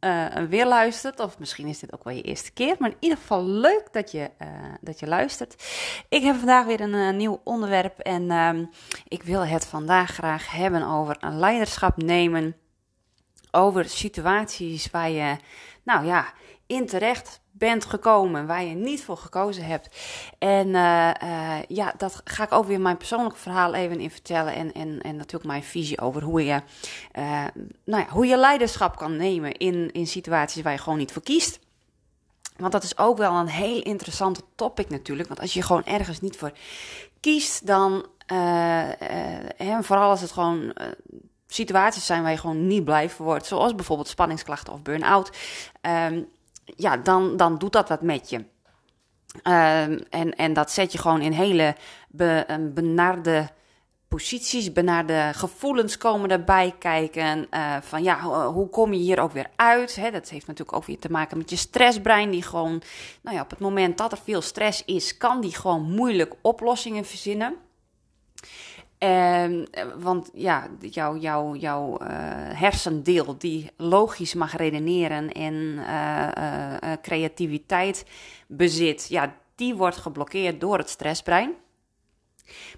uh, weer luistert. Of misschien is dit ook wel je eerste keer. Maar in ieder geval leuk dat je, uh, dat je luistert. Ik heb vandaag weer een uh, nieuw onderwerp. En uh, ik wil het vandaag graag hebben over een leiderschap nemen. Over situaties waar je, nou ja, in terecht bent gekomen, waar je niet voor gekozen hebt. En uh, uh, ja, dat ga ik ook weer mijn persoonlijke verhaal even in vertellen. En, en, en natuurlijk mijn visie over hoe je, uh, nou ja, hoe je leiderschap kan nemen in, in situaties waar je gewoon niet voor kiest. Want dat is ook wel een heel interessante topic natuurlijk. Want als je gewoon ergens niet voor kiest, dan. en vooral als het gewoon situaties zijn waar je gewoon niet blij voor wordt. Zoals bijvoorbeeld spanningsklachten of burn-out. Um, ja, dan, dan doet dat wat met je. Um, en, en dat zet je gewoon in hele be, benarde posities, benarde gevoelens komen erbij kijken. Uh, van ja, hoe kom je hier ook weer uit? Dat heeft natuurlijk ook weer te maken met je stressbrein, die gewoon, nou ja, op het moment dat er veel stress is, kan die gewoon moeilijk oplossingen verzinnen. Um, want ja, jouw jou, jou, uh, hersendeel die logisch mag redeneren en uh, creativiteit bezit, ja, die wordt geblokkeerd door het stressbrein.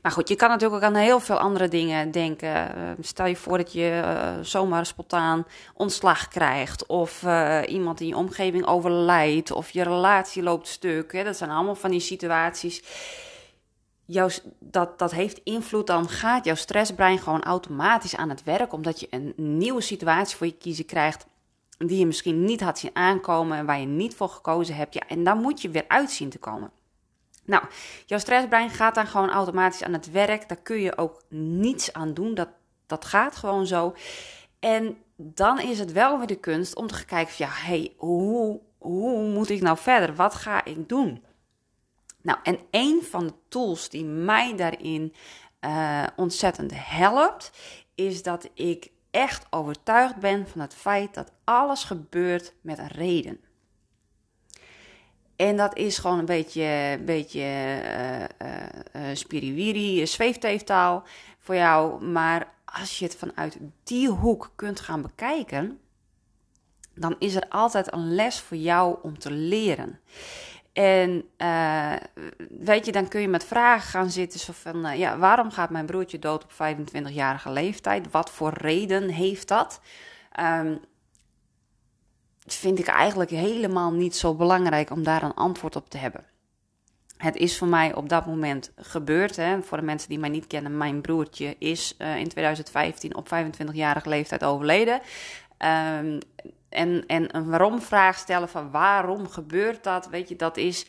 Maar goed, je kan natuurlijk ook aan heel veel andere dingen denken. stel je voor dat je zomaar spontaan ontslag krijgt, of iemand in je omgeving overlijdt, of je relatie loopt stuk. Hè? Dat zijn allemaal van die situaties dat, dat heeft invloed, dan gaat jouw stressbrein gewoon automatisch aan het werk, omdat je een nieuwe situatie voor je kiezen krijgt die je misschien niet had zien aankomen en waar je niet voor gekozen hebt. Ja, en dan moet je weer uitzien te komen. Nou, jouw stressbrein gaat dan gewoon automatisch aan het werk. Daar kun je ook niets aan doen. Dat, dat gaat gewoon zo. En dan is het wel weer de kunst om te kijken van ja, hey, hoe, hoe moet ik nou verder? Wat ga ik doen? Nou, en een van de tools die mij daarin uh, ontzettend helpt, is dat ik echt overtuigd ben van het feit dat alles gebeurt met een reden. En dat is gewoon een beetje, beetje uh, spiriwiri, zweefteeftaal voor jou. Maar als je het vanuit die hoek kunt gaan bekijken, dan is er altijd een les voor jou om te leren. En uh, weet je, dan kun je met vragen gaan zitten. Zo van, uh, ja, waarom gaat mijn broertje dood op 25-jarige leeftijd? Wat voor reden heeft dat? Um, vind ik eigenlijk helemaal niet zo belangrijk om daar een antwoord op te hebben. Het is voor mij op dat moment gebeurd. Hè. Voor de mensen die mij niet kennen, mijn broertje is uh, in 2015 op 25-jarige leeftijd overleden. Um, en, en een waarom-vraag stellen van waarom gebeurt dat, weet je, dat is.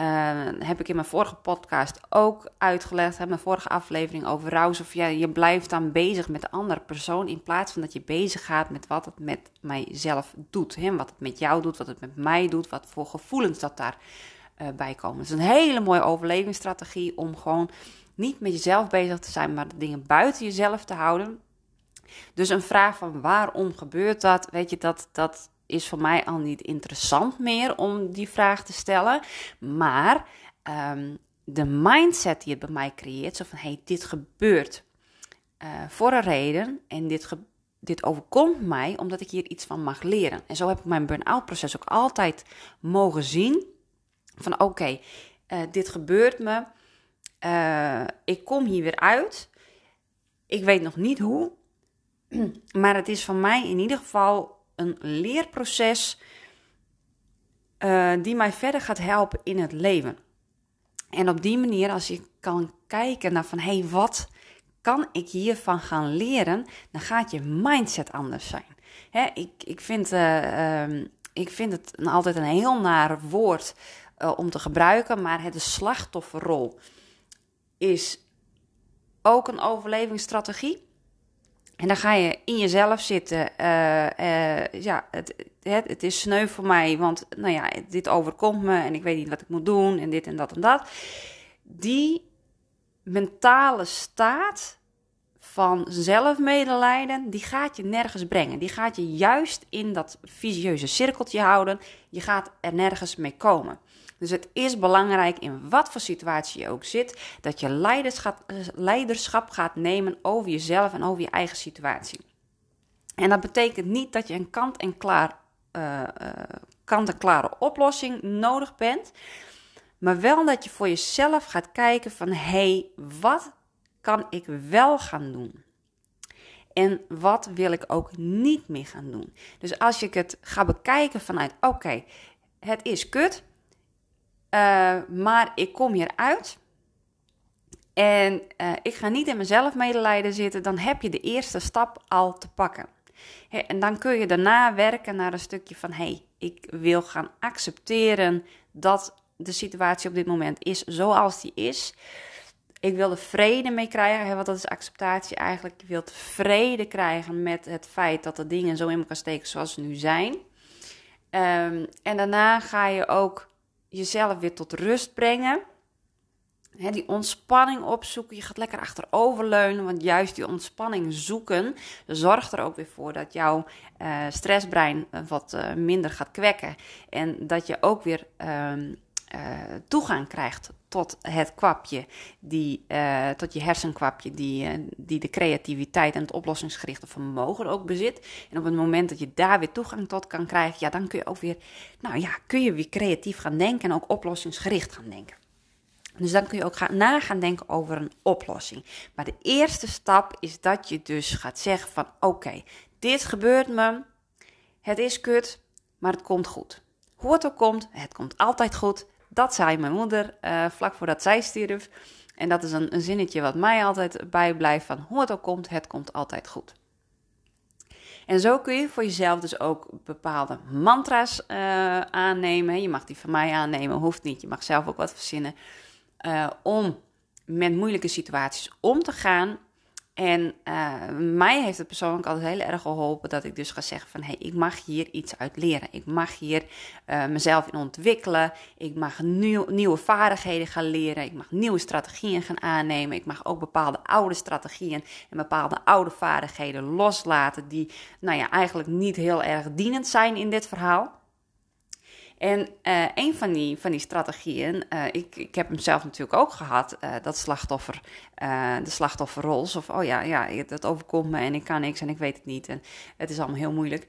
Uh, heb ik in mijn vorige podcast ook uitgelegd, hè, mijn vorige aflevering over rouw. Of ja, je blijft dan bezig met de andere persoon in plaats van dat je bezig gaat met wat het met mijzelf doet. Hè, wat het met jou doet, wat het met mij doet, wat voor gevoelens dat daar uh, bij komen. Het is een hele mooie overlevingsstrategie om gewoon niet met jezelf bezig te zijn, maar de dingen buiten jezelf te houden. Dus een vraag van waarom gebeurt dat, weet je, dat, dat is voor mij al niet interessant meer om die vraag te stellen. Maar um, de mindset die het bij mij creëert, van hey, dit gebeurt uh, voor een reden en dit, dit overkomt mij omdat ik hier iets van mag leren. En zo heb ik mijn burn-out proces ook altijd mogen zien van oké, uh, dit gebeurt me, uh, ik kom hier weer uit, ik weet nog niet hoe, Maar het is van mij in ieder geval een leerproces uh, die mij verder gaat helpen in het leven. En op die manier, als je kan kijken naar van hey, wat kan ik hiervan gaan leren, dan gaat je mindset anders zijn. Hè, ik, ik, vind, uh, uh, ik vind het altijd een heel naar woord uh, om te gebruiken, maar het de slachtofferrol is ook een overlevingsstrategie. En dan ga je in jezelf zitten. Uh, ja, het, het, het, is sneu voor mij, want nou ja, dit overkomt me en ik weet niet wat ik moet doen en dit en dat en dat. Die mentale staat van zelfmedelijden, die gaat je nergens brengen. Die gaat je juist in dat visieuze cirkeltje houden. Je gaat er nergens mee komen. Dus het is belangrijk in wat voor situatie je ook zit, dat je leiderschap, leiderschap gaat nemen over jezelf en over je eigen situatie. En dat betekent niet dat je een kant-en-klaar, uh, uh, kant-en-klare oplossing nodig bent, maar wel dat je voor jezelf gaat kijken van hé, hey, wat kan ik wel gaan doen? En wat wil ik ook niet meer gaan doen? Dus als ik het ga bekijken vanuit oké, het is kut, uh, maar ik kom hieruit. En uh, ik ga niet in mezelf medelijden zitten. Dan heb je de eerste stap al te pakken. en dan kun je daarna werken naar een stukje van: hé, hey, ik wil gaan accepteren dat de situatie op dit moment is zoals die is. Ik wil er vrede mee krijgen, hè, want dat is acceptatie eigenlijk. Je wilt vrede krijgen met het feit dat de dingen zo in elkaar steken zoals ze nu zijn. Um, en daarna ga je ook jezelf weer tot rust brengen. die ontspanning opzoeken. Je gaat lekker achteroverleunen. Want juist die ontspanning zoeken zorgt er ook weer voor dat jouw uh, stressbrein uh, wat uh, minder gaat kwekken. En dat je ook weer ehm, toegang krijgt tot het kwapje, die, tot je hersenkwapje, die, die de creativiteit en het oplossingsgerichte vermogen ook bezit. En op het moment dat je daar weer toegang tot kan krijgen, ja, dan kun je ook weer, nou ja, kun je weer creatief gaan denken en ook oplossingsgericht gaan denken. Dus dan kun je ook gaan, na gaan denken over een oplossing. Maar de eerste stap is dat je dus gaat zeggen van oké, dit gebeurt me, het is kut, maar het komt goed. Hoe het ook komt, het komt altijd goed. Dat zei mijn moeder uh, vlak voordat zij stierf. En dat is een, een zinnetje wat mij altijd bijblijft van hoe het ook komt, het komt altijd goed. En zo kun je voor jezelf dus ook bepaalde mantra's uh, aannemen. Je mag die van mij aannemen, hoeft niet. Je mag zelf ook wat verzinnen. Uh, om met moeilijke situaties om te gaan. En uh, mij heeft het persoonlijk altijd heel erg geholpen dat ik dus ga zeggen van... hé, hey, ik mag hier iets uit leren. Ik mag hier uh, mezelf in ontwikkelen. Ik mag nieuw, nieuwe vaardigheden gaan leren. Ik mag nieuwe strategieën gaan aannemen. Ik mag ook bepaalde oude strategieën en bepaalde oude vaardigheden loslaten... die nou ja, eigenlijk niet heel erg dienend zijn in dit verhaal. En uh, een van die, van die strategieën, uh, ik, ik heb hem zelf natuurlijk ook gehad, uh, dat slachtoffer, de slachtofferrol. Of, oh ja, ja, dat overkomt me en ik kan niks en ik weet het niet en het is allemaal heel moeilijk.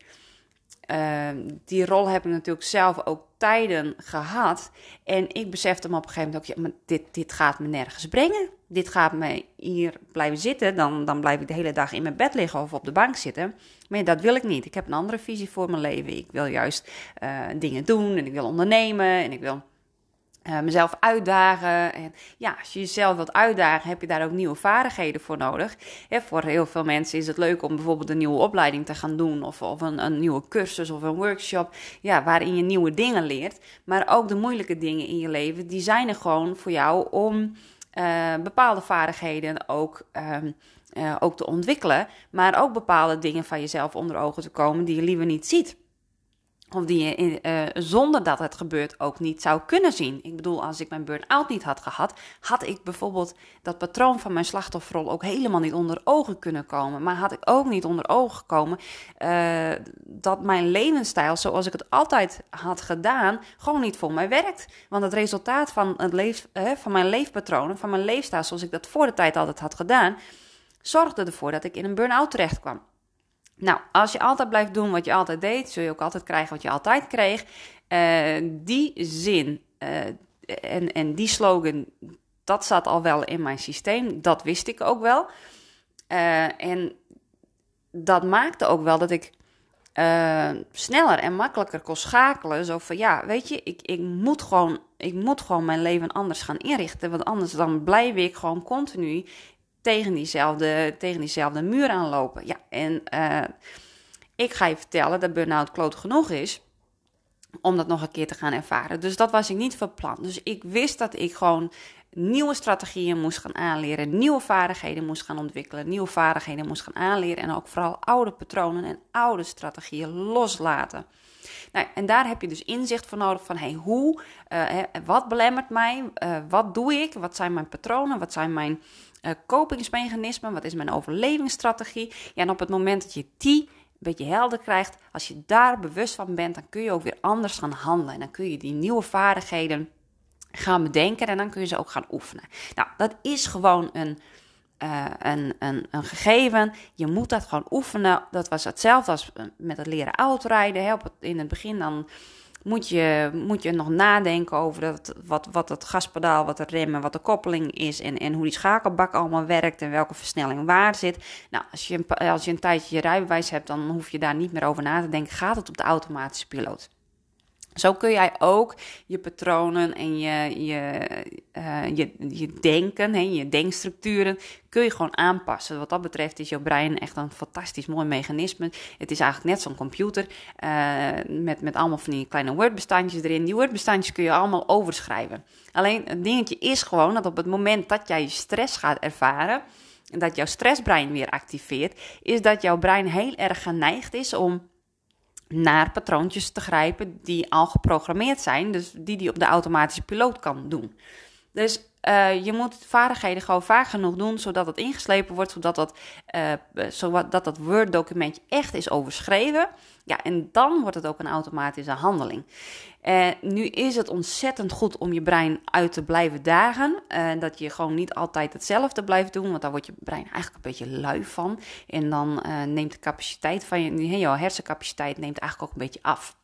die rol heb ik natuurlijk zelf ook tijden gehad. En ik besefte me op een gegeven moment ook, dit, dit gaat me nergens brengen. Dit gaat me hier blijven zitten. Dan, dan blijf ik de hele dag in mijn bed liggen of op de bank zitten. Maar dat wil ik niet. Ik heb een andere visie voor mijn leven. Ik wil juist uh, dingen doen en ik wil ondernemen en ik wil uh, mezelf uitdagen. En ja, als je jezelf wilt uitdagen, heb je daar ook nieuwe vaardigheden voor nodig. Hè, voor heel veel mensen is het leuk om bijvoorbeeld een nieuwe opleiding te gaan doen, of, of een, een nieuwe cursus of een workshop, ja, waarin je nieuwe dingen leert. Maar ook de moeilijke dingen in je leven, die zijn er gewoon voor jou om uh, bepaalde vaardigheden ook. Um, ook te ontwikkelen, maar ook bepaalde dingen van jezelf onder ogen te komen die je liever niet ziet. Of die je uh, zonder dat het gebeurt ook niet zou kunnen zien. Ik bedoel, als ik mijn burn-out niet had gehad, had ik bijvoorbeeld dat patroon van mijn slachtofferrol ook helemaal niet onder ogen kunnen komen. Maar had ik ook niet onder ogen gekomen uh, dat mijn levensstijl, zoals ik het altijd had gedaan, gewoon niet voor mij werkt. Want het resultaat van, het leef, uh, van mijn leefpatronen, van mijn leefstijl, zoals ik dat voor de tijd altijd had gedaan, zorgde ervoor dat ik in een burn-out terecht kwam. Nou, als je altijd blijft doen wat je altijd deed, zul je ook altijd krijgen wat je altijd kreeg. Uh, die zin uh, en, en die slogan, dat zat al wel in mijn systeem. Dat wist ik ook wel. Uh, en dat maakte ook wel dat ik sneller en makkelijker kon schakelen. Zo van ja, weet je, ik, ik, moet gewoon, ik moet gewoon mijn leven anders gaan inrichten. Want anders dan blijf ik gewoon continu tegen diezelfde, tegen diezelfde muur aanlopen. Ja, en uh, ik ga je vertellen dat burn-out kloot genoeg is om dat nog een keer te gaan ervaren. Dus dat was ik niet van plan. Dus ik wist dat ik gewoon nieuwe strategieën moest gaan aanleren, nieuwe vaardigheden moest gaan ontwikkelen, nieuwe vaardigheden moest gaan aanleren en ook vooral oude patronen en oude strategieën loslaten. Nou, en daar heb je dus inzicht voor nodig van hey, hoe, uh, wat belemmert mij, uh, wat doe ik, wat zijn mijn patronen, wat zijn mijn uh, kopingsmechanismen, wat is mijn overlevingsstrategie. Ja, en op het moment dat je die een beetje helder krijgt, als je daar bewust van bent, dan kun je ook weer anders gaan handelen. En dan kun je die nieuwe vaardigheden gaan bedenken en dan kun je ze ook gaan oefenen. Nou, dat is gewoon een, uh, een, een, een gegeven. Je moet dat gewoon oefenen. Dat was hetzelfde als eh, met het leren autorijden. Hè. Het, in het begin dan moet je, moet je nog nadenken over wat, wat het gaspedaal, wat de remmen, wat de koppeling is en, en hoe die schakelbak allemaal werkt en welke versnelling waar zit. Nou, als je, als je een tijdje je rijbewijs hebt, dan hoef je daar niet meer over na te denken. Gaat het op de automatische piloot? Zo kun jij ook je patronen en je, je, uh, je, je denken, hè, je denkstructuren, kun je gewoon aanpassen. Wat dat betreft is jouw brein echt een fantastisch mooi mechanisme. Het is eigenlijk net zo'n computer uh, met, met allemaal van die kleine Word-bestandjes erin. Die Word-bestandjes kun je allemaal overschrijven. Alleen het dingetje is gewoon dat op het moment dat jij stress gaat ervaren en dat jouw stressbrein weer activeert, is dat jouw brein heel erg geneigd is om naar patroontjes te grijpen die al geprogrammeerd zijn, dus die die op de automatische piloot kan doen. Dus uh, je moet vaardigheden gewoon vaak genoeg doen, zodat het ingeslepen wordt, zodat dat, uh, zodat dat Word-documentje echt is overschreven. Ja, en dan wordt het ook een automatische handeling. Uh, nu is het ontzettend goed om je brein uit te blijven dagen. Uh, dat je gewoon niet altijd hetzelfde blijft doen, want daar wordt je brein eigenlijk een beetje lui van. En dan neemt de capaciteit van je, jouw hersencapaciteit neemt eigenlijk ook een beetje af.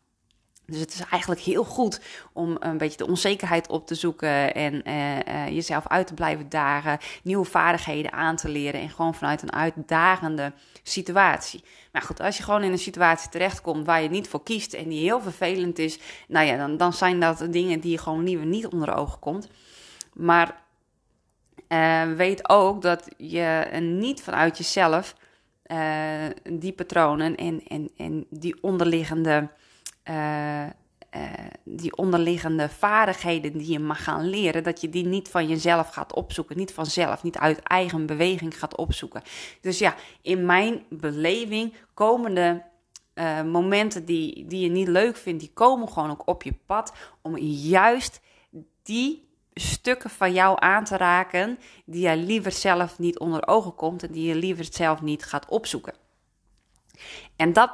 Dus het is eigenlijk heel goed om een beetje de onzekerheid op te zoeken en uh, uh, jezelf uit te blijven dagen, nieuwe vaardigheden aan te leren en gewoon vanuit een uitdagende situatie. Maar goed, als je gewoon in een situatie terechtkomt waar je niet voor kiest en die heel vervelend is, nou ja, dan, dan zijn dat dingen die je gewoon liever niet onder ogen komt. Maar uh, weet ook dat je niet vanuit jezelf die patronen en, en, en die onderliggende uh, uh, die onderliggende vaardigheden die je mag gaan leren, dat je die niet van jezelf gaat opzoeken, niet vanzelf, niet uit eigen beweging gaat opzoeken. Dus ja, in mijn beleving komen de uh, momenten die, die je niet leuk vindt, die komen gewoon ook op je pad om juist die stukken van jou aan te raken die je liever zelf niet onder ogen komt en die je liever zelf niet gaat opzoeken. En dat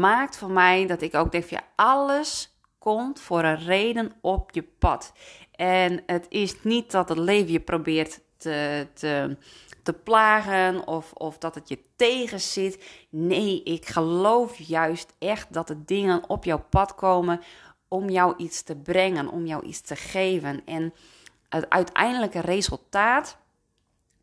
maakt voor mij dat ik ook denk: ja, alles komt voor een reden op je pad. En het is niet dat het leven je probeert te, te, te plagen of, of dat het je tegen zit. Nee, ik geloof juist echt dat de dingen op jouw pad komen om jou iets te brengen, om jou iets te geven. En het uiteindelijke resultaat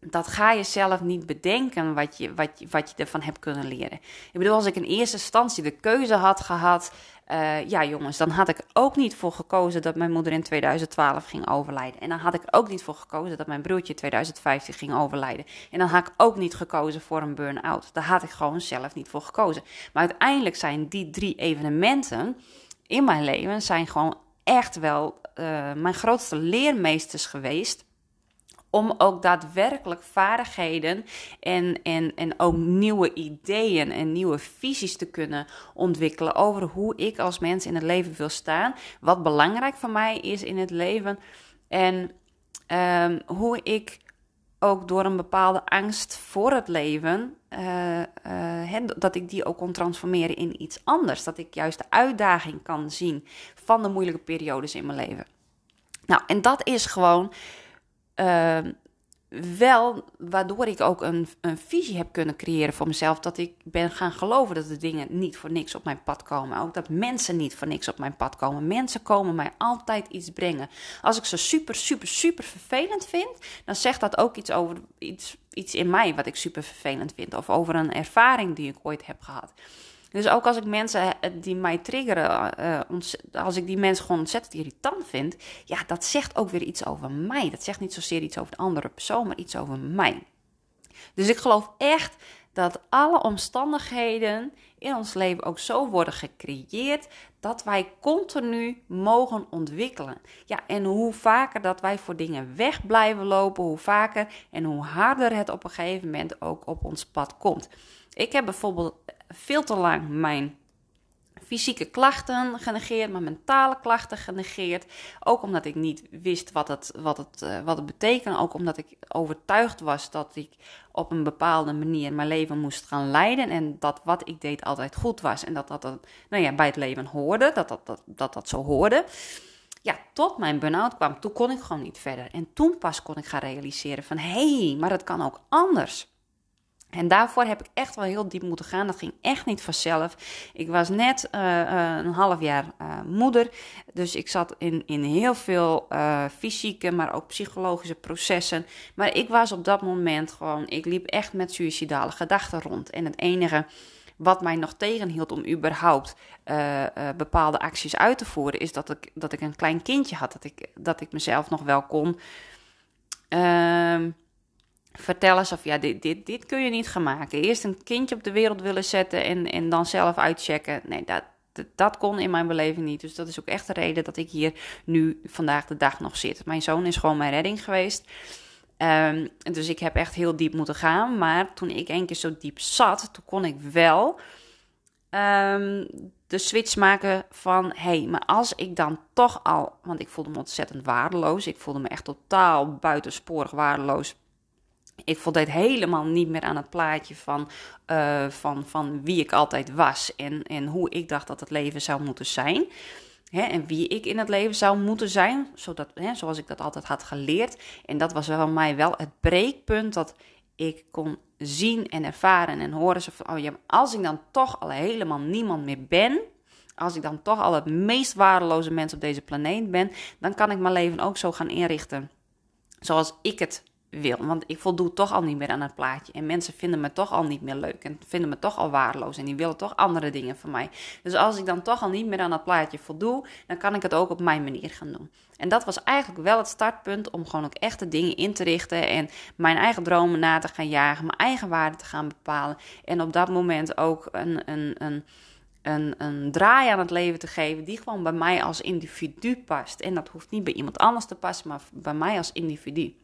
dat ga je zelf niet bedenken wat je, wat, je, wat je ervan hebt kunnen leren. Ik bedoel, als ik in eerste instantie de keuze had gehad, uh, ja jongens, dan had ik ook niet voor gekozen dat mijn moeder in 2012 ging overlijden. En dan had ik ook niet voor gekozen dat mijn broertje in 2015 ging overlijden. En dan had ik ook niet gekozen voor een burn-out. Daar had ik gewoon zelf niet voor gekozen. Maar uiteindelijk zijn die drie evenementen in mijn leven zijn gewoon echt wel uh, mijn grootste leermeesters geweest om ook daadwerkelijk vaardigheden en, en, en ook nieuwe ideeën en nieuwe visies te kunnen ontwikkelen over hoe ik als mens in het leven wil staan. Wat belangrijk voor mij is in het leven. En um, hoe ik ook door een bepaalde angst voor het leven, uh, uh, dat ik die ook kon transformeren in iets anders. Dat ik juist de uitdaging kan zien van de moeilijke periodes in mijn leven. Nou, en dat is gewoon uh, wel waardoor ik ook een, een visie heb kunnen creëren voor mezelf. Dat ik ben gaan geloven dat de dingen niet voor niks op mijn pad komen. Ook dat mensen niet voor niks op mijn pad komen. Mensen komen mij altijd iets brengen. Als ik ze super, super, super vervelend vind, dan zegt dat ook iets over iets, iets in mij wat ik super vervelend vind. Of over een ervaring die ik ooit heb gehad. Dus ook als ik mensen eh, die mij triggeren, uh, als ik die mensen gewoon ontzettend irritant vind, ja, dat zegt ook weer iets over mij. Dat zegt niet zozeer iets over de andere persoon, maar iets over mij. Dus ik geloof echt dat alle omstandigheden in ons leven ook zo worden gecreëerd dat wij continu mogen ontwikkelen. Ja, en hoe vaker dat wij voor dingen weg blijven lopen, hoe vaker en hoe harder het op een gegeven moment ook op ons pad komt. Ik heb bijvoorbeeld veel te lang mijn fysieke klachten genegeerd, mijn mentale klachten genegeerd. Ook omdat ik niet wist wat het, wat het, uh, wat het betekende. Ook omdat ik overtuigd was dat ik op een bepaalde manier mijn leven moest gaan leiden. En dat wat ik deed altijd goed was. En dat dat, dat nou ja, bij het leven hoorde. Dat dat, dat, dat, dat zo hoorde. Ja, tot mijn burn-out kwam. Toen kon ik gewoon niet verder. En toen pas kon ik gaan realiseren van... hé, hey, maar het kan ook anders. En daarvoor heb ik echt wel heel diep moeten gaan. Dat ging echt niet vanzelf. Ik was net uh, uh, een half jaar uh, moeder. Dus ik zat in, in heel veel fysieke, maar ook psychologische processen. Maar ik was op dat moment gewoon, ik liep echt met suïcidale gedachten rond. En het enige wat mij nog tegenhield om überhaupt bepaalde acties uit te voeren, is dat ik, dat ik een klein kindje had. Dat ik, dat ik mezelf nog wel kon. Ehm, vertellen alsof ja, dit, dit, dit kun je niet gaan maken. Eerst een kindje op de wereld willen zetten en, en dan zelf uitchecken. Nee, dat, dat, kon in mijn beleving niet. Dus dat is ook echt de reden dat ik hier nu vandaag de dag nog zit. Mijn zoon is gewoon mijn redding geweest. Um, dus ik heb echt heel diep moeten gaan. Maar toen ik één keer zo diep zat, toen kon ik wel um, de switch maken van... hé, hey, maar als ik dan toch al... want ik voelde me ontzettend waardeloos. Ik voelde me echt totaal buitensporig waardeloos ik voldeed helemaal niet meer aan het plaatje van, uh, van, van wie ik altijd was en, en hoe ik dacht dat het leven zou moeten zijn. Hè, en wie ik in het leven zou moeten zijn, zodat, hè, zoals ik dat altijd had geleerd. En dat was voor mij wel het breekpunt dat ik kon zien en ervaren en horen. Zo van, oh als ik dan toch al helemaal niemand meer ben, als ik dan toch al het meest waardeloze mens op deze planeet ben, dan kan ik mijn leven ook zo gaan inrichten zoals ik het wil. Want ik voldoe toch al niet meer aan het plaatje. En mensen vinden me toch al niet meer leuk. En vinden me toch al waardeloos. En die willen toch andere dingen van mij. Dus als ik dan toch al niet meer aan het plaatje voldoe, dan kan ik het ook op mijn manier gaan doen. En dat was eigenlijk wel het startpunt om gewoon ook echte dingen in te richten. En mijn eigen dromen na te gaan jagen. Mijn eigen waarden te gaan bepalen. En op dat moment ook een. een, een een, een draai aan het leven te geven die gewoon bij mij als individu past. En dat hoeft niet bij iemand anders te passen, maar bij mij als individu.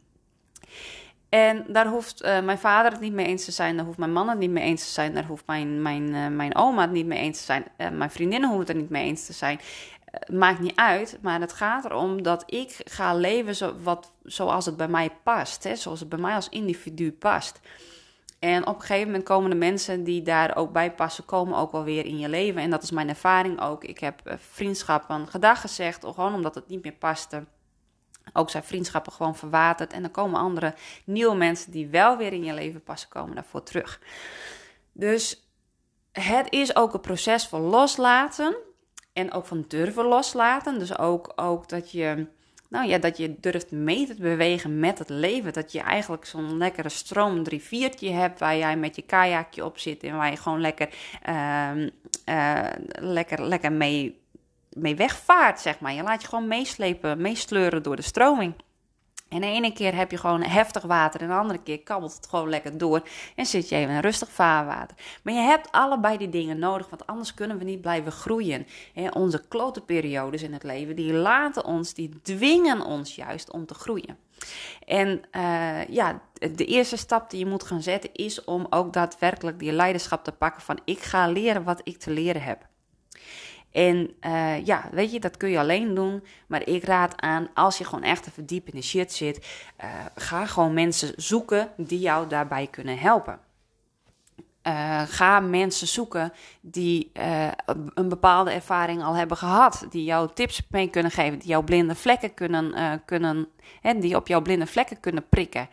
En daar hoeft uh, mijn vader het niet mee eens te zijn, daar hoeft mijn man het niet mee eens te zijn, daar hoeft mijn, mijn, uh, mijn oma het niet mee eens te zijn, uh, mijn vriendinnen hoeven het er niet mee eens te zijn. maakt niet uit, maar het gaat erom dat ik ga leven zo, wat, zoals het bij mij past, hè, zoals het bij mij als individu past. En op een gegeven moment komen de mensen die daar ook bij passen, komen ook wel weer in je leven. En dat is mijn ervaring ook. Ik heb vriendschappen gedag gezegd, gewoon omdat het niet meer paste ook zijn vriendschappen gewoon verwaterd. En dan komen andere nieuwe mensen die wel weer in je leven passen, komen daarvoor terug. Dus het is ook een proces van loslaten. En ook van durven loslaten. Dus ook, ook dat je. Nou ja, dat je durft mee te bewegen met het leven. Dat je eigenlijk zo'n lekkere stroom riviertje hebt waar jij met je kajakje op zit en waar je gewoon lekker, uh, uh, lekker, lekker mee mee wegvaart, zeg maar. Je laat je gewoon meeslepen, meesleuren door de stroming. En de ene keer heb je gewoon heftig water en de andere keer kabbelt het gewoon lekker door en zit je even in rustig vaarwater. Maar je hebt allebei die dingen nodig, want anders kunnen we niet blijven groeien. onze klote periodes in het leven, die laten ons, die dwingen ons juist om te groeien. En uh, ja, de eerste stap die je moet gaan zetten is om ook daadwerkelijk die leiderschap te pakken van ik ga leren wat ik te leren heb. En uh, ja, weet je, dat kun je alleen doen. Maar ik raad aan, als je gewoon echt te diep in de shit zit, uh, ga gewoon mensen zoeken die jou daarbij kunnen helpen. Uh, ga mensen zoeken die een bepaalde ervaring al hebben gehad, die jou tips mee kunnen geven, die jouw blinde vlekken kunnen, kunnen hè, die op jouw blinde vlekken kunnen prikken.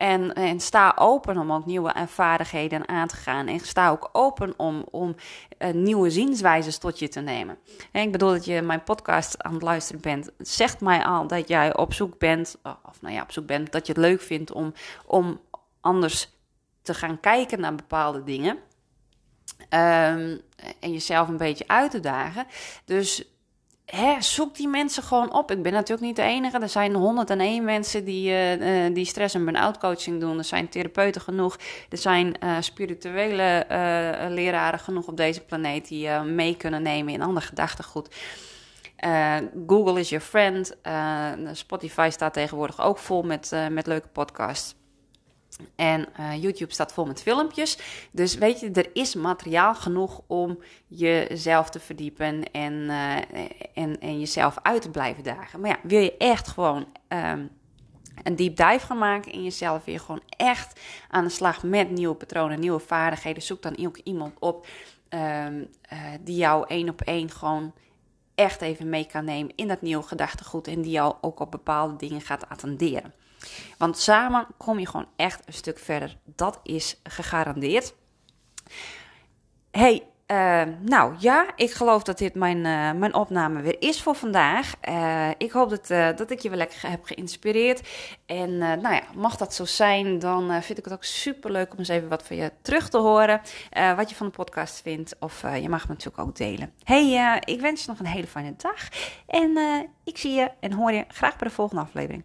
En, en sta open om ook nieuwe vaardigheden aan te gaan. En sta ook open om, om uh, nieuwe zienswijzes tot je te nemen. En ik bedoel dat je mijn podcast aan het luisteren bent. Zegt mij al dat jij op zoek bent, oh, of nou ja, op zoek bent, dat je het leuk vindt om, om anders te gaan kijken naar bepaalde dingen. Um, en jezelf een beetje uit te dagen. Dus hè, zoek die mensen gewoon op. Ik ben natuurlijk niet de enige. Er zijn 101 mensen die, uh, die stress- en burn-out coaching doen. Er zijn therapeuten genoeg. Er zijn uh, spirituele leraren genoeg op deze planeet die je mee kunnen nemen in ander gedachtegoed. Google is your friend. Spotify staat tegenwoordig ook vol met, met leuke podcasts. En uh, YouTube staat vol met filmpjes. Dus weet je, er is materiaal genoeg om jezelf te verdiepen en, uh, en, en jezelf uit te blijven dagen. Maar ja, wil je echt gewoon um, een deep dive gaan maken in jezelf, wil je gewoon echt aan de slag met nieuwe patronen, nieuwe vaardigheden, zoek dan ook iemand op um, uh, die jou één op één gewoon echt even mee kan nemen in dat nieuwe gedachtegoed en die jou ook op bepaalde dingen gaat attenderen. Want samen kom je gewoon echt een stuk verder. Dat is gegarandeerd. Hey, uh, nou ja, ik geloof dat dit mijn, uh, mijn opname weer is voor vandaag. Uh, ik hoop dat, dat ik je wel lekker heb geïnspireerd. En nou ja, mag dat zo zijn, dan vind ik het ook super leuk om eens even wat van je terug te horen. wat je van de podcast vindt. Of je mag me natuurlijk ook delen. Hey, ik wens je nog een hele fijne dag. En ik zie je en hoor je graag bij de volgende aflevering.